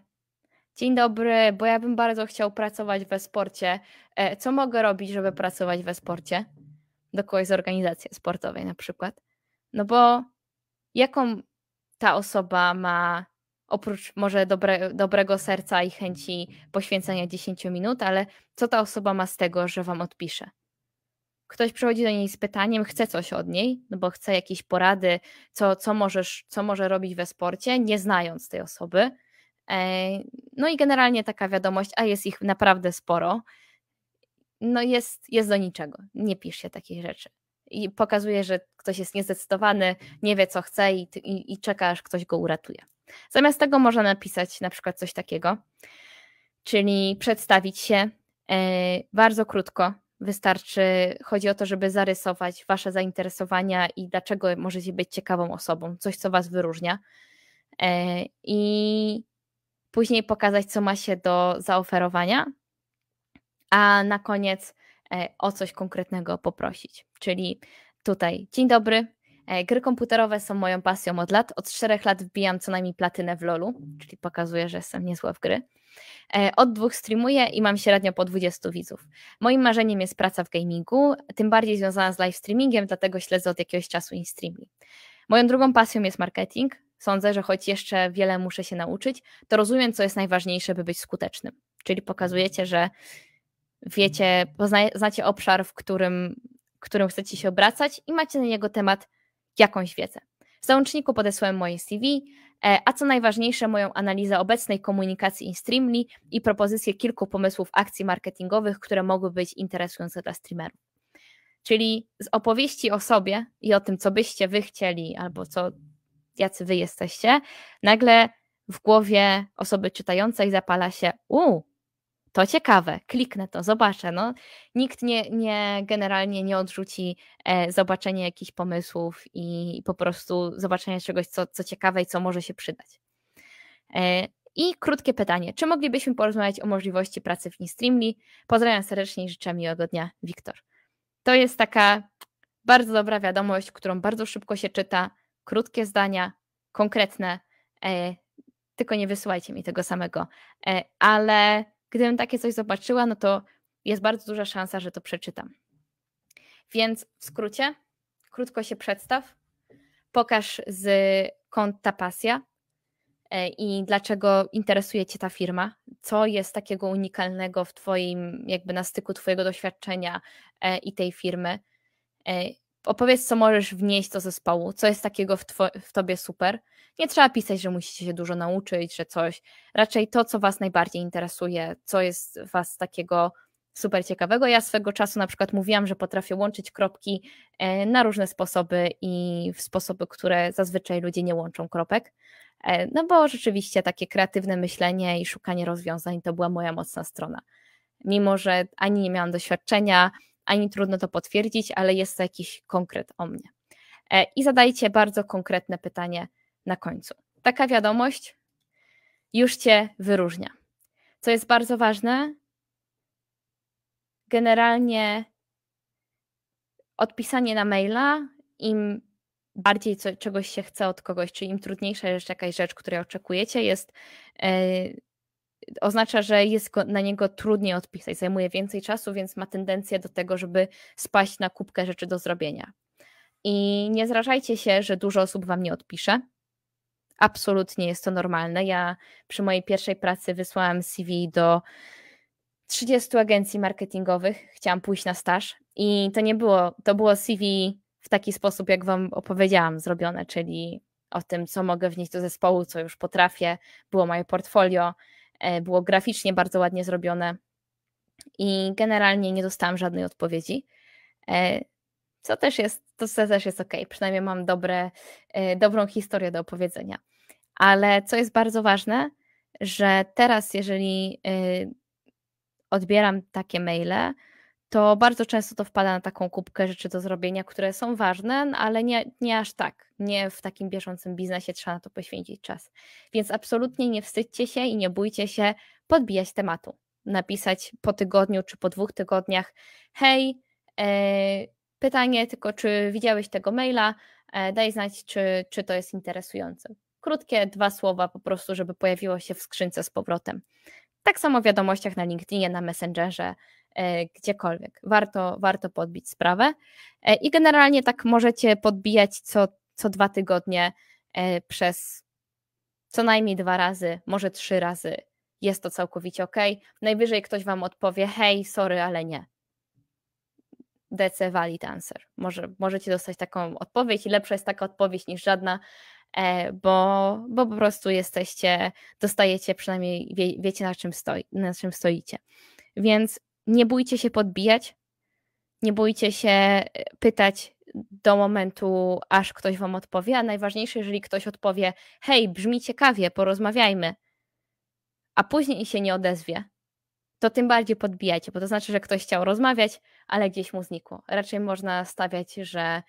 dzień dobry, bo ja bym bardzo chciał pracować we sporcie. E, co mogę robić, żeby pracować we sporcie? Do kogoś z organizacji sportowej na przykład. No bo jaką ta osoba ma oprócz może dobre, dobrego serca i chęci poświęcenia 10 minut, ale co ta osoba ma z tego, że wam odpisze? Ktoś przychodzi do niej z pytaniem, chce coś od niej, no bo chce jakieś porady, co, co, możesz, co może robić we sporcie, nie znając tej osoby. E, no i generalnie taka wiadomość, a jest ich naprawdę sporo, no jest, jest do niczego. Nie pisz się takich rzeczy. I pokazuje, że ktoś jest niezdecydowany, nie wie co chce i, i, i czeka, aż ktoś go uratuje. Zamiast tego można napisać na przykład coś takiego, czyli przedstawić się e, bardzo krótko. Wystarczy, chodzi o to, żeby zarysować Wasze zainteresowania i dlaczego możecie być ciekawą osobą, coś, co Was wyróżnia. E, I później pokazać, co ma się do zaoferowania, a na koniec e, o coś konkretnego poprosić. Czyli tutaj, dzień dobry, gry komputerowe są moją pasją od lat. Od czterech lat wbijam co najmniej platynę w LoLu, czyli pokazuje, że jestem niezła w gry. E, od dwóch streamuję i mam średnio po 20 widzów. Moim marzeniem jest praca w gamingu, tym bardziej związana z live streamingiem, dlatego śledzę od jakiegoś czasu InStreamly. Moją drugą pasją jest marketing. Sądzę, że choć jeszcze wiele muszę się nauczyć, to rozumiem, co jest najważniejsze, by być skutecznym. Czyli pokazujecie, że wiecie, znacie obszar, w którym, którym chcecie się obracać i macie na niego temat jakąś wiedzę. W załączniku podesłałem moje CV, e, a co najważniejsze, moją analizę obecnej komunikacji InStreamly i propozycję kilku pomysłów akcji marketingowych, które mogły być interesujące dla streamerów. Czyli z opowieści o sobie i o tym, co byście wy chcieli, albo co, jacy wy jesteście, nagle w głowie osoby czytającej zapala się, u, to ciekawe, kliknę to, zobaczę. No, nikt nie, nie generalnie nie odrzuci e, zobaczenia jakichś pomysłów i, i, po prostu zobaczenia czegoś, co, co ciekawe i co może się przydać. E, I krótkie pytanie. Czy moglibyśmy porozmawiać o możliwości pracy w Nistreamly? Pozdrawiam serdecznie i życzę miłego dnia, Wiktor. To jest taka bardzo dobra wiadomość, którą bardzo szybko się czyta, krótkie zdania, konkretne, e, tylko nie wysyłajcie mi tego samego. E, ale gdybym takie coś zobaczyła, no to jest bardzo duża szansa, że to przeczytam. Więc w skrócie, krótko się przedstaw, pokaż z konta pasja e, i dlaczego interesuje Cię ta firma, co jest takiego unikalnego w Twoim, jakby na styku Twojego doświadczenia e, i tej firmy. Opowiedz, co możesz wnieść do zespołu, co jest takiego w, two, w tobie super. Nie trzeba pisać, że musicie się dużo nauczyć, że coś. Raczej to, co was najbardziej interesuje, co jest was takiego super ciekawego. Ja swego czasu na przykład mówiłam, że potrafię łączyć kropki e, na różne sposoby i w sposoby, które zazwyczaj ludzie nie łączą kropek. E, no bo rzeczywiście takie kreatywne myślenie i szukanie rozwiązań to była moja mocna strona. Mimo, że ani nie miałam doświadczenia, ani trudno to potwierdzić, ale jest to jakiś konkret o mnie. E, I zadajcie bardzo konkretne pytanie na końcu. Taka wiadomość już Cię wyróżnia. Co jest bardzo ważne, generalnie odpisanie na maila, im bardziej co, czegoś się chce od kogoś, czy im trudniejsza jest jakaś rzecz, której oczekujecie, jest e, oznacza, że jest na niego trudniej odpisać, zajmuje więcej czasu, więc ma tendencję do tego, żeby spaść na kubkę rzeczy do zrobienia. I nie zrażajcie się, że dużo osób wam nie odpisze. Absolutnie jest to normalne. Ja przy mojej pierwszej pracy wysłałam CV do 30 agencji marketingowych. Chciałam pójść na staż i to nie było, to było CV w taki sposób, jak wam opowiedziałam, zrobione, czyli o tym, co mogę wnieść do zespołu, co już potrafię. Było moje portfolio, E, było graficznie bardzo ładnie zrobione i generalnie nie dostałam żadnej odpowiedzi. Co też jest, to też jest ok, przynajmniej mam dobre, e, dobrą historię do opowiedzenia. Ale co jest bardzo ważne, że teraz, jeżeli odbieram takie maile, to bardzo często to wpada na taką kubkę rzeczy do zrobienia, które są ważne, ale nie, nie aż tak. Nie w takim bieżącym biznesie trzeba na to poświęcić czas. Więc absolutnie nie wstydźcie się i nie bójcie się podbijać tematu. Napisać po tygodniu czy po dwóch tygodniach: Hej, e, pytanie tylko, czy widziałeś tego maila? E, daj znać, czy, czy to jest interesujące. Krótkie dwa słowa po prostu, żeby pojawiło się w skrzynce z powrotem. Tak samo w wiadomościach na LinkedInie, na Messengerze, E, gdziekolwiek. Warto, warto podbić sprawę. E, I generalnie tak możecie podbijać co, co dwa tygodnie przez co najmniej dwa razy, może trzy razy. Jest to całkowicie ok. Najwyżej ktoś wam odpowie: hej, sorry, ale nie. DC valid answer. Może, możecie dostać taką odpowiedź i lepsza jest taka odpowiedź niż żadna, bo, bo po prostu jesteście, dostajecie przynajmniej, wie, wiecie na czym, stoi, na czym stoicie. Więc nie bójcie się podbijać, nie bójcie się e, pytać do momentu, aż ktoś wam odpowie, a najważniejsze, jeżeli ktoś odpowie, hej, brzmi ciekawie, porozmawiajmy, a później się nie odezwie, to tym bardziej podbijajcie, bo to znaczy, że ktoś chciał rozmawiać, ale gdzieś mu znikło. Raczej można stawiać, że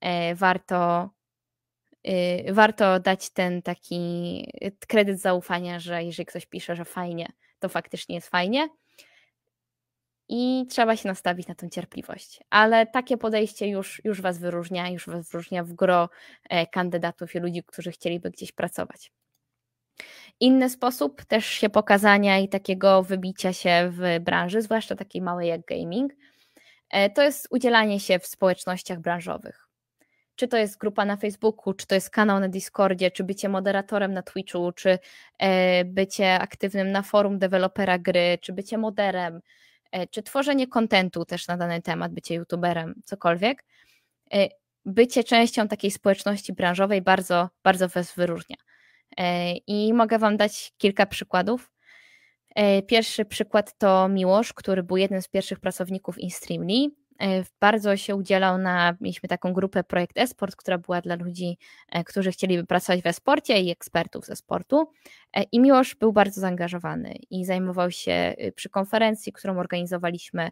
e, warto, y, warto dać ten taki kredyt zaufania, że jeżeli ktoś pisze, że fajnie, to faktycznie jest fajnie, i trzeba się nastawić na tę cierpliwość. Ale takie podejście już, już Was wyróżnia, już Was wyróżnia w gro e, kandydatów i ludzi, którzy chcieliby gdzieś pracować. Inny sposób też się pokazania i takiego wybicia się w branży, zwłaszcza takiej małej jak gaming, e, to jest udzielanie się w społecznościach branżowych. Czy to jest grupa na Facebooku, czy to jest kanał na Discordzie, czy bycie moderatorem na Twitchu, czy e, bycie aktywnym na forum dewelopera gry, czy bycie moderem, E, czy tworzenie kontentu też na dany temat, bycie youtuberem, cokolwiek, bycie częścią takiej społeczności branżowej bardzo, bardzo Was wyróżnia. E, I mogę Wam dać kilka przykładów. Pierwszy przykład to Miłosz, który był jednym z pierwszych pracowników InStreamly. bardzo się udzielał na, mieliśmy taką grupę Projekt Esport, która była dla ludzi, którzy chcieliby pracować we sporcie i ekspertów ze sportu. I Miłosz był bardzo zaangażowany i zajmował się y, przy konferencji, którą organizowaliśmy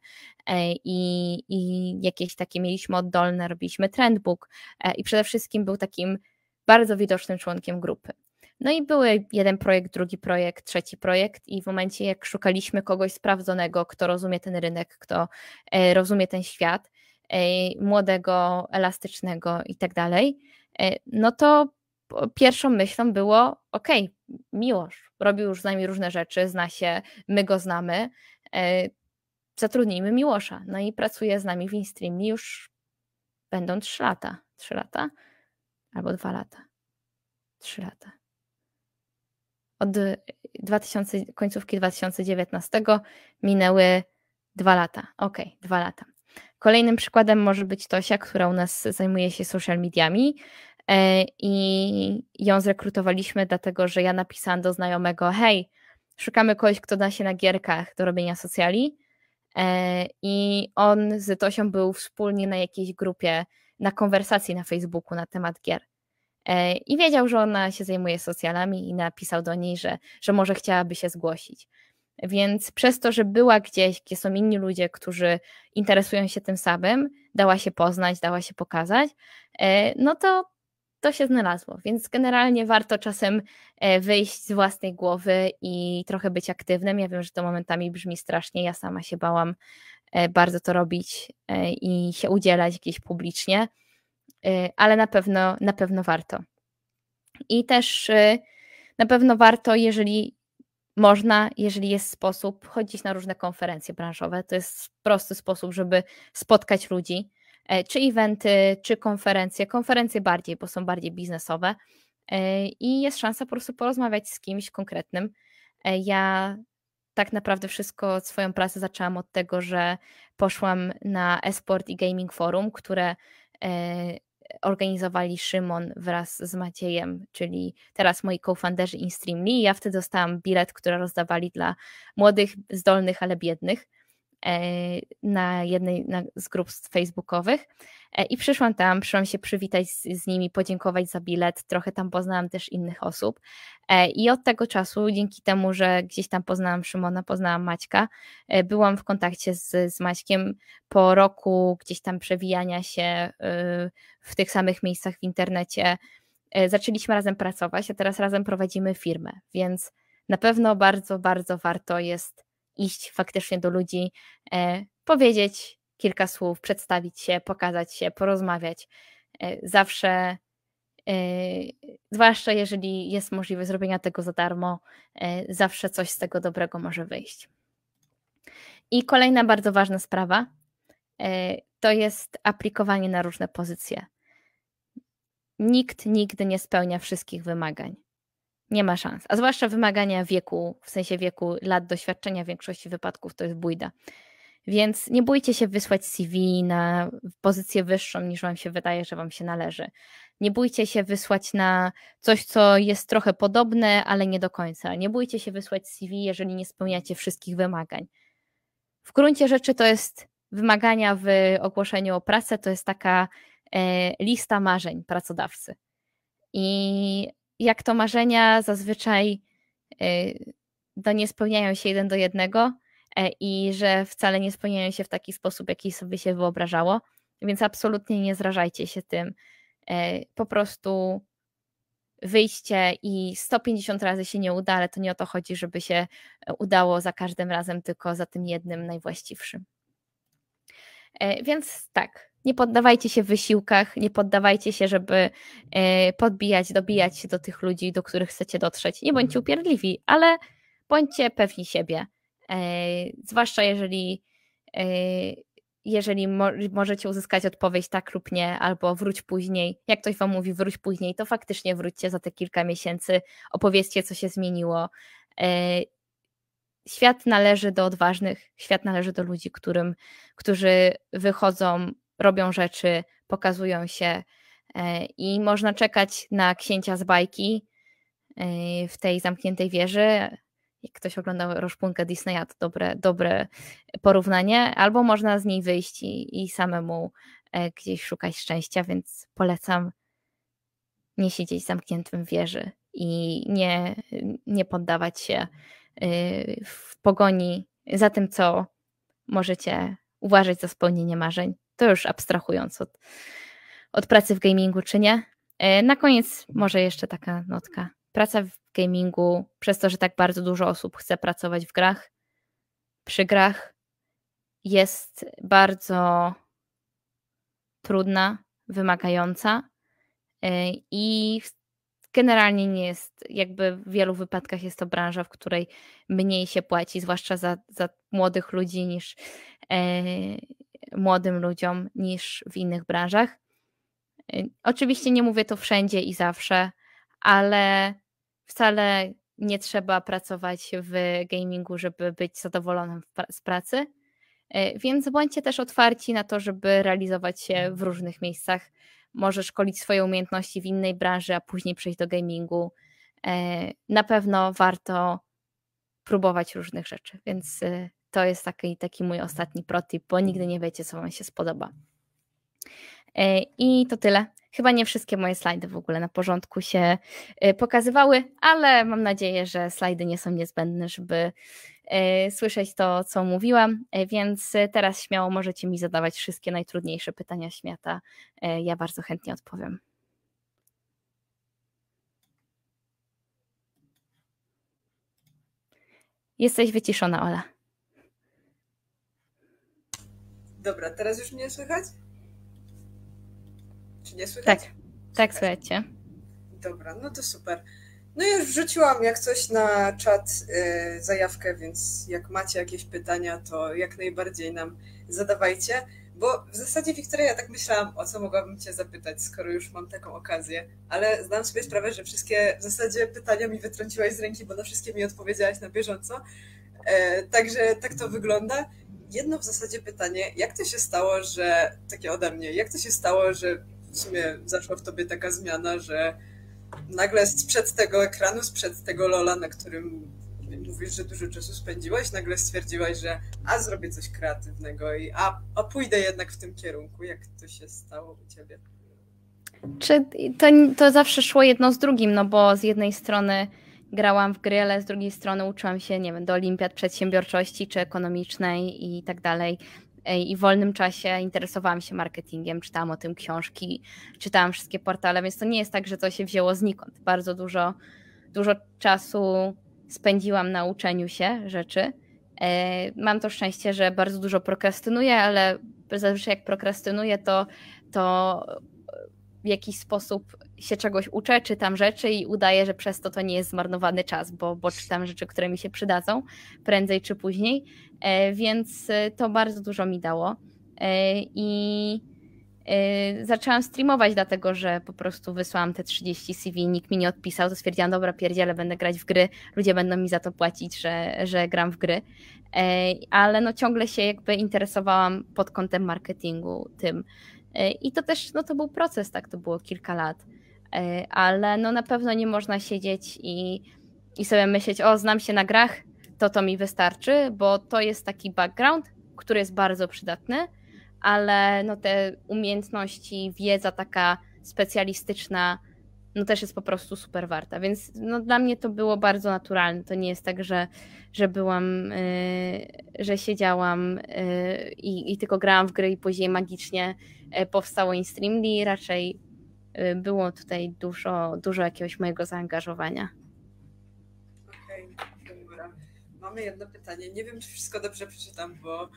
i, i jakieś takie mieliśmy oddolne, robiliśmy trendbook i przede wszystkim był takim bardzo widocznym członkiem grupy. No i były jeden projekt, drugi projekt, trzeci projekt, i w momencie, jak szukaliśmy kogoś sprawdzonego, kto rozumie ten rynek, kto e, rozumie ten świat, e, młodego, elastycznego i tak dalej, e, no to pierwszą myślą było: OK, Miłosz robił już z nami różne rzeczy, zna się, my go znamy, zatrudnijmy Miłosza. No i pracuje z nami w InStreamie już będą trzy lata. Trzy lata? Albo dwa lata. Trzy lata od 2000, końcówki 2019 minęły dwa lata. Ok, dwa lata. Kolejnym przykładem może być Tosia, która u nas zajmuje się social mediami e, i ją zrekrutowaliśmy dlatego, że ja napisałam do znajomego, hej, szukamy kogoś, kto da się na gierkach do robienia socjali e, i on z Tosią był wspólnie na jakiejś grupie, na konwersacji na Facebooku na temat gier. E, I wiedział, że ona się zajmuje socjalami i napisał do niej, że, że może chciałaby się zgłosić. Więc przez to, że była gdzieś, gdzie są inni ludzie, którzy interesują się tym samym, dała się poznać, dała się pokazać, e, no to to się znalazło. Więc generalnie warto czasem e, wyjść z własnej głowy i trochę być aktywnym. Ja wiem, że to momentami brzmi strasznie. Ja sama się bałam bardzo to robić i się udzielać gdzieś publicznie ale na pewno, na pewno warto. I też y, na pewno warto, jeżeli można, jeżeli jest sposób, chodzić na różne konferencje branżowe. To jest prosty sposób, żeby spotkać ludzi, e, czy eventy, czy konferencje. Konferencje bardziej, bo są bardziej biznesowe e, i jest szansa po prostu porozmawiać z kimś konkretnym. E, ja tak naprawdę wszystko, swoją pracę zaczęłam od tego, że poszłam na Esport i Gaming Forum, które organizowali Szymon wraz z Maciejem, czyli teraz moi co-founderzy InStreamly. Ja wtedy dostałam bilet, który rozdawali dla młodych, zdolnych, ale biednych. E, na jednej z grup facebookowych e, i przyszłam tam, przyszłam się przywitać z, z, nimi, podziękować za bilet, trochę tam poznałam też innych osób. E, i od tego czasu, dzięki temu, że gdzieś tam poznałam Szymona, poznałam Maćka, byłam w kontakcie z, z Maćkiem po roku gdzieś tam przewijania się w tych samych miejscach w internecie, zaczęliśmy razem pracować, a teraz razem prowadzimy firmę, więc na pewno bardzo, bardzo warto jest iść faktycznie do ludzi, e, powiedzieć kilka słów, przedstawić się, pokazać się, porozmawiać. E, zawsze, e, zwłaszcza jeżeli jest możliwość zrobienia tego za darmo, zawsze coś z tego dobrego może wyjść. I kolejna bardzo ważna sprawa to jest aplikowanie na różne pozycje. Nikt nigdy nie spełnia wszystkich wymagań. Nie ma szans. A zwłaszcza wymagania wieku, w sensie wieku lat doświadczenia w większości wypadków to jest bójda. Więc nie bójcie się wysłać CV na pozycję wyższą niż Wam się wydaje, że Wam się należy. Nie bójcie się wysłać na coś, co jest trochę podobne, ale nie do końca. Nie bójcie się wysłać CV, jeżeli nie spełniacie wszystkich wymagań. W gruncie rzeczy to jest wymagania w ogłoszeniu o pracę, to jest taka e, lista marzeń pracodawcy. I jak to marzenia zazwyczaj y, no, nie spełniają się jeden do jednego e, i że wcale nie spełniają się w taki sposób, jaki sobie się wyobrażało, więc absolutnie nie zrażajcie się tym. E, po prostu wyjście i 150 razy się nie uda, ale to nie o to chodzi, żeby się udało za każdym razem, tylko za tym jednym najwłaściwszym. E, więc tak, nie poddawajcie się w wysiłkach, nie poddawajcie się, żeby e, podbijać, dobijać się do tych ludzi, do których chcecie dotrzeć. Nie bądźcie mhm. upierdliwi, ale bądźcie pewni siebie. E, zwłaszcza jeżeli, e, jeżeli możecie uzyskać odpowiedź tak lub nie, albo wróć później. Jak ktoś wam mówi, wróć później, to faktycznie wróćcie za te kilka miesięcy, opowiedzcie, co się zmieniło. Świat należy do odważnych, świat należy do ludzi, którym, którzy wychodzą robią rzeczy, pokazują się e, i można czekać na księcia z bajki e, w tej zamkniętej wieży, Jak ktoś oglądał Roszpunkę Disneya, to dobre, dobre porównanie. Albo można z niej wyjść i, i samemu e, gdzieś szukać szczęścia, więc polecam nie siedzieć zamkniętym w wieży i nie, nie poddawać się w pogoni za tym, co możecie uważać za spełnienie marzeń. To już abstrahując od, od pracy w gamingu, czy nie. E, na koniec może jeszcze taka notka. Praca w gamingu, przez to, że tak bardzo dużo osób chce pracować w grach, przy grach, jest bardzo trudna, wymagająca e, i generalnie nie jest, jakby w wielu wypadkach jest to branża, w której mniej się płaci, zwłaszcza za, za młodych ludzi niż e, młodym ludziom niż w innych branżach. E, oczywiście nie mówię to wszędzie i zawsze, ale wcale nie trzeba pracować w gamingu, żeby być zadowolonym z pracy. E, więc bądźcie też otwarci na to, żeby realizować się w różnych miejscach może szkolić swoje umiejętności w innej branży, a później przejść do gamingu. E, na pewno warto próbować różnych rzeczy, więc to jest taki, taki mój ostatni protip, bo nigdy nie wiecie, co Wam się spodoba. E, I to tyle. Chyba nie wszystkie moje slajdy w ogóle na porządku się pokazywały, ale mam nadzieję, że slajdy nie są niezbędne, żeby E, słyszeć to, co mówiłam, e, więc teraz śmiało możecie mi zadawać wszystkie najtrudniejsze pytania świata. E, ja bardzo chętnie odpowiem. Jesteś wyciszona, Ola. Dobra, teraz już mnie słychać? Czy nie słychać? Tak, tak słychać. Dobra, no to super. No już wrzuciłam jak coś na czat y, zajawkę, więc jak macie jakieś pytania, to jak najbardziej nam zadawajcie. Bo w zasadzie, Wiktoria, ja tak myślałam, o co mogłabym Cię zapytać, skoro już mam taką okazję, ale zdałam sobie sprawę, że wszystkie w zasadzie pytania mi wytrąciłaś z ręki, bo na wszystkie mi odpowiedziałaś na bieżąco. E, także tak to wygląda. Jedno w zasadzie pytanie, jak to się stało, że, takie ode mnie, jak to się stało, że w sumie zaszła w Tobie taka zmiana, że nagle sprzed tego ekranu, sprzed tego Lola, na którym mówisz, że dużo czasu spędziłaś, nagle stwierdziłaś, że a zrobię coś kreatywnego i a, a pójdę jednak w tym kierunku. Jak to się stało u ciebie? Czy to, to zawsze szło jedno z drugim, no bo z jednej strony grałam w gry, ale z drugiej strony uczyłam się, nie wiem, do olimpiad przedsiębiorczości czy ekonomicznej i tak dalej i w wolnym czasie interesowałam się marketingiem, czytałam o tym książki, czytałam wszystkie portale, więc to nie jest tak, że to się wzięło znikąd. Bardzo dużo, dużo czasu spędziłam na uczeniu się rzeczy. E, mam to szczęście, że bardzo dużo prokrastynuję, ale zazwyczaj jak prokrastynuję, to, to w jakiś sposób się czegoś uczę, czytam rzeczy i udaję, że przez to to nie jest zmarnowany czas, bo, bo czytam rzeczy, które mi się przydadzą prędzej czy później, e, więc e, to bardzo dużo mi dało. E, I zaczęłam streamować, dlatego że po prostu wysłałam te 30 CV, nikt mi nie odpisał, to stwierdziłam, dobra, pierdziele, będę grać w gry, ludzie będą mi za to płacić, że, że gram w gry. Ale no ciągle się jakby interesowałam pod kątem marketingu tym, I to też, no to był proces, tak, to było kilka lat, e, ale no na pewno nie można siedzieć i, i sobie myśleć, o znam się na grach, to to mi wystarczy, bo to jest taki background, który jest bardzo przydatny, ale no te umiejętności, wiedza taka specjalistyczna, no też jest po prostu super warta. Więc no dla mnie to było bardzo naturalne. To nie jest tak, że, że byłam, yy, że siedziałam yy, i, i, tylko grałam w gry i później magicznie yy, powstało InStreamly. Raczej y, było tutaj dużo, dużo jakiegoś mojego zaangażowania. Okej, okay, dobra. Mamy jedno pytanie. Nie wiem, czy wszystko dobrze przeczytam, bo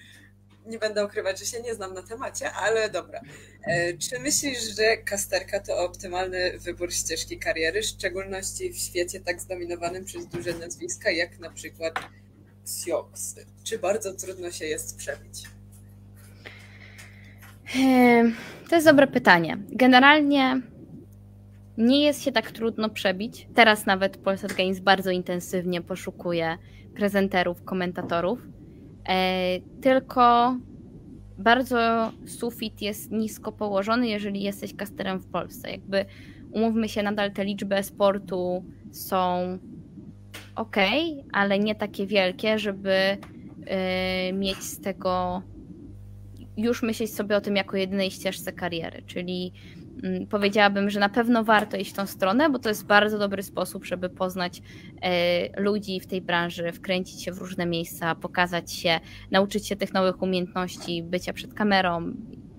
nie będę ukrywać, że się nie znam na temacie, ale dobra. E, czy myślisz, że kasterka to optymalny wybór ścieżki kariery, w szczególności w świecie tak zdominowanym przez duże nazwiska, jak na przykład Siox? Czy bardzo trudno się jest przebić? To jest dobre pytanie. Generalnie nie jest się tak trudno przebić. Teraz nawet Polsat Games bardzo intensywnie poszukuje prezenterów, komentatorów tylko bardzo sufit jest nisko położony, jeżeli jesteś kasterem w Polsce. Jakby umówmy się, nadal te liczby sportu są ok, ale nie takie wielkie, żeby yy, mieć z tego już myśleć sobie o tym jako jedynej ścieżce kariery, czyli powiedziałabym, że na pewno warto iść w tą stronę, bo to jest bardzo dobry sposób, żeby poznać e, ludzi w tej branży, wkręcić się w różne miejsca, pokazać się, nauczyć się tych nowych umiejętności, bycia przed kamerą.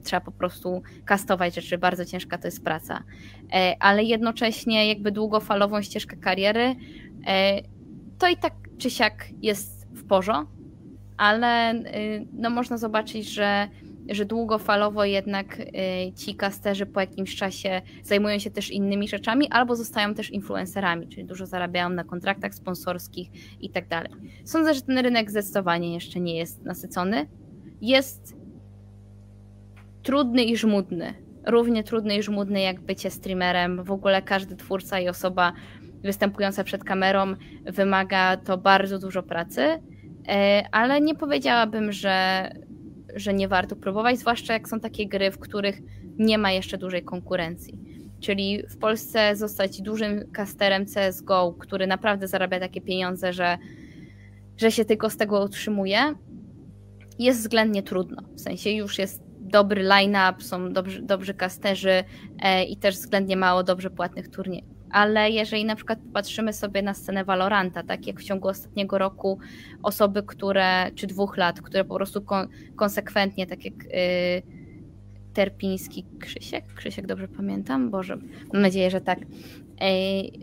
Trzeba po prostu kastować rzeczy, bardzo ciężka to jest praca. E, ale jednocześnie, jakby długofalową ścieżkę kariery, e, to i tak czy siak jest w porządku, ale no, można zobaczyć, że że długofalowo jednak y, ci kasterzy po jakimś czasie zajmują się też innymi rzeczami albo zostają też influencerami, czyli dużo zarabiają na kontraktach sponsorskich i tak dalej. Sądzę, że ten rynek zdecydowanie jeszcze nie jest nasycony. Jest trudny i żmudny. Równie trudny i żmudny jak bycie streamerem. W ogóle każdy twórca i osoba występująca przed kamerą wymaga to bardzo dużo pracy, y, ale nie powiedziałabym, że że nie warto próbować, zwłaszcza jak są takie gry, w których nie ma jeszcze dużej konkurencji. Czyli w Polsce zostać dużym casterem CSGO, który naprawdę zarabia takie pieniądze, że, że się tylko z tego utrzymuje, jest względnie trudno. W sensie już jest dobry line-up, są dobrzy, dobrzy casterzy e, i też względnie mało dobrze płatnych turniejów ale jeżeli na przykład patrzymy sobie na scenę Valoranta, tak jak w ciągu ostatniego roku osoby, które, czy dwóch lat, które po prostu kon, konsekwentnie, tak jak yy, Terpiński Krzysiek, Krzysiek dobrze pamiętam, Boże, mam nadzieję, że tak,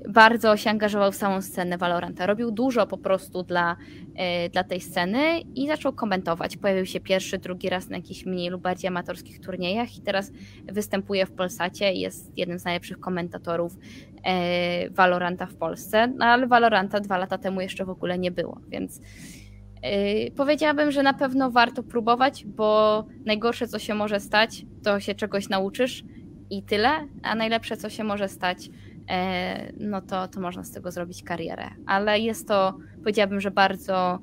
bardzo się angażował w samą scenę Valoranta. Robił dużo po prostu dla, e, dla tej sceny i zaczął komentować. Pojawił się pierwszy, drugi raz na jakichś mniej lub bardziej amatorskich turniejach i teraz występuje w Polsacie i jest jednym z najlepszych komentatorów e, Valoranta w Polsce. No ale Valoranta dwa lata temu jeszcze w ogóle nie było, więc e, powiedziałabym, że na pewno warto próbować, bo najgorsze, co się może stać, to się czegoś nauczysz i tyle, a najlepsze, co się może stać, E, no to, to można z tego zrobić karierę. Ale jest to, powiedziałabym, że bardzo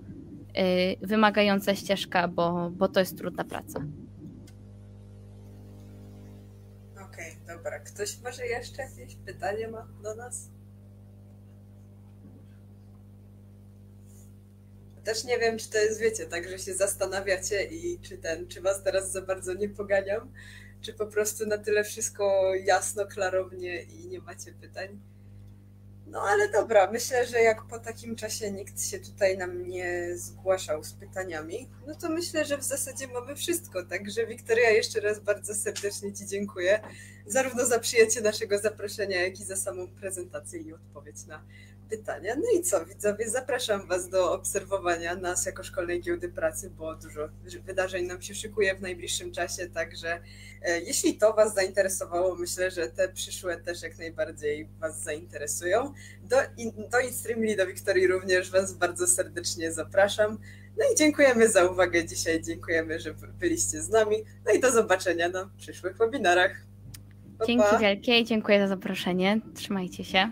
e, wymagająca ścieżka, bo, bo to jest trudna praca. Okej, okay, dobra. Ktoś może jeszcze jakieś pytanie ma do nas? Też nie wiem, czy to jest, wiecie, tak, że się zastanawiacie i czy ten, czy was teraz za bardzo nie poganiam, czy po prostu na tyle wszystko jasno, klarownie i nie macie pytań? No ale dobra, myślę, że jak po takim czasie nikt się tutaj nam nie zgłaszał z pytaniami, no to myślę, że w zasadzie mamy wszystko. Także Wiktoria, jeszcze raz bardzo serdecznie Ci dziękuję, zarówno za przyjęcie naszego zaproszenia, jak i za samą prezentację i odpowiedź na pytania. No i co, widzowie, zapraszam Was do obserwowania nas jako Szkolnej Giełdy Pracy, bo dużo wydarzeń nam się szykuje w najbliższym czasie, także e, jeśli to Was zainteresowało, myślę, że te przyszłe też jak najbardziej Was zainteresują. Do, do InStreamly, do Wiktorii również Was bardzo serdecznie zapraszam. No i dziękujemy za uwagę dzisiaj, dziękujemy, że byliście z nami, no i do zobaczenia na przyszłych webinarach. Pa, Dzięki pa. wielkie i dziękuję za zaproszenie. Trzymajcie się.